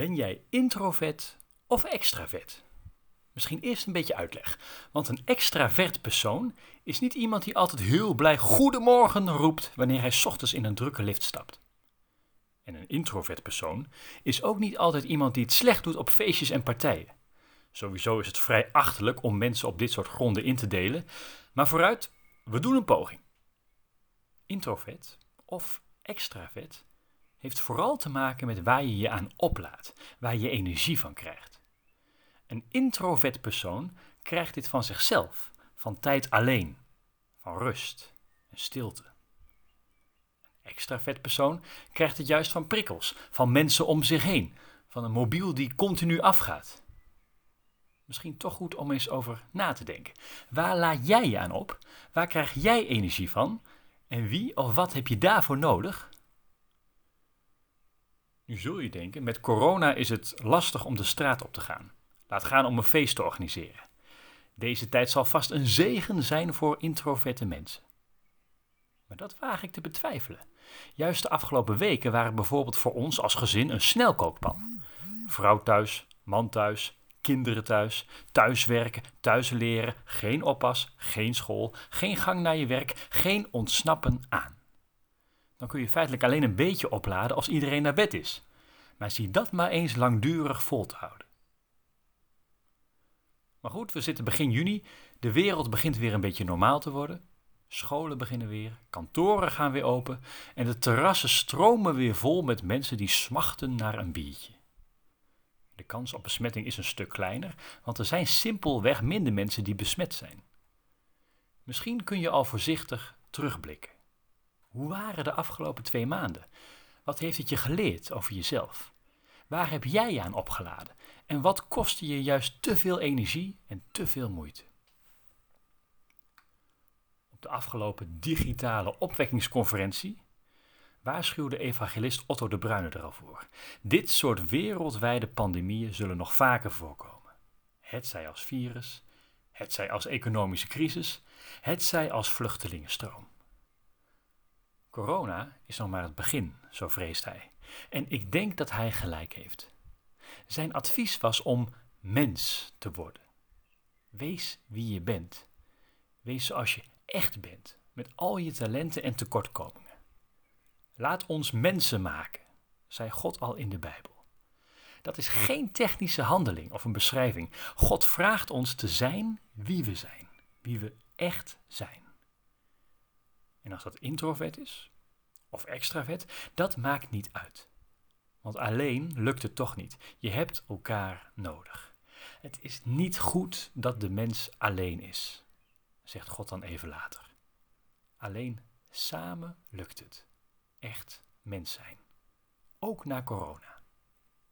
Ben jij introvert of extravert? Misschien eerst een beetje uitleg. Want een extravert persoon is niet iemand die altijd heel blij goedemorgen roept wanneer hij ochtends in een drukke lift stapt. En een introvert persoon is ook niet altijd iemand die het slecht doet op feestjes en partijen. Sowieso is het vrij achterlijk om mensen op dit soort gronden in te delen, maar vooruit, we doen een poging. Introvert of extravert heeft vooral te maken met waar je je aan oplaadt, waar je energie van krijgt. Een introvert persoon krijgt dit van zichzelf, van tijd alleen, van rust en stilte. Een extravert persoon krijgt het juist van prikkels, van mensen om zich heen, van een mobiel die continu afgaat. Misschien toch goed om eens over na te denken. Waar laat jij je aan op? Waar krijg jij energie van? En wie of wat heb je daarvoor nodig? Nu zul je denken, met corona is het lastig om de straat op te gaan. Laat gaan om een feest te organiseren. Deze tijd zal vast een zegen zijn voor introverte mensen. Maar dat waag ik te betwijfelen. Juist de afgelopen weken waren bijvoorbeeld voor ons als gezin een snelkookpan. Vrouw thuis, man thuis, kinderen thuis, thuiswerken, thuis leren, geen oppas, geen school, geen gang naar je werk, geen ontsnappen aan. Dan kun je feitelijk alleen een beetje opladen als iedereen naar bed is. Maar zie dat maar eens langdurig vol te houden. Maar goed, we zitten begin juni. De wereld begint weer een beetje normaal te worden. Scholen beginnen weer, kantoren gaan weer open en de terrassen stromen weer vol met mensen die smachten naar een biertje. De kans op besmetting is een stuk kleiner, want er zijn simpelweg minder mensen die besmet zijn. Misschien kun je al voorzichtig terugblikken. Hoe waren de afgelopen twee maanden? Wat heeft het je geleerd over jezelf? Waar heb jij aan opgeladen? En wat kostte je juist te veel energie en te veel moeite? Op de afgelopen digitale opwekkingsconferentie waarschuwde evangelist Otto de Bruyne er al voor. Dit soort wereldwijde pandemieën zullen nog vaker voorkomen. Het zij als virus, het zij als economische crisis, het zij als vluchtelingenstroom. Corona is nog maar het begin, zo vreest hij. En ik denk dat hij gelijk heeft. Zijn advies was om mens te worden. Wees wie je bent. Wees zoals je echt bent, met al je talenten en tekortkomingen. Laat ons mensen maken, zei God al in de Bijbel. Dat is geen technische handeling of een beschrijving. God vraagt ons te zijn wie we zijn, wie we echt zijn. En als dat introvert is of extravert, dat maakt niet uit. Want alleen lukt het toch niet. Je hebt elkaar nodig. Het is niet goed dat de mens alleen is, zegt God dan even later. Alleen samen lukt het. Echt mens zijn. Ook na corona.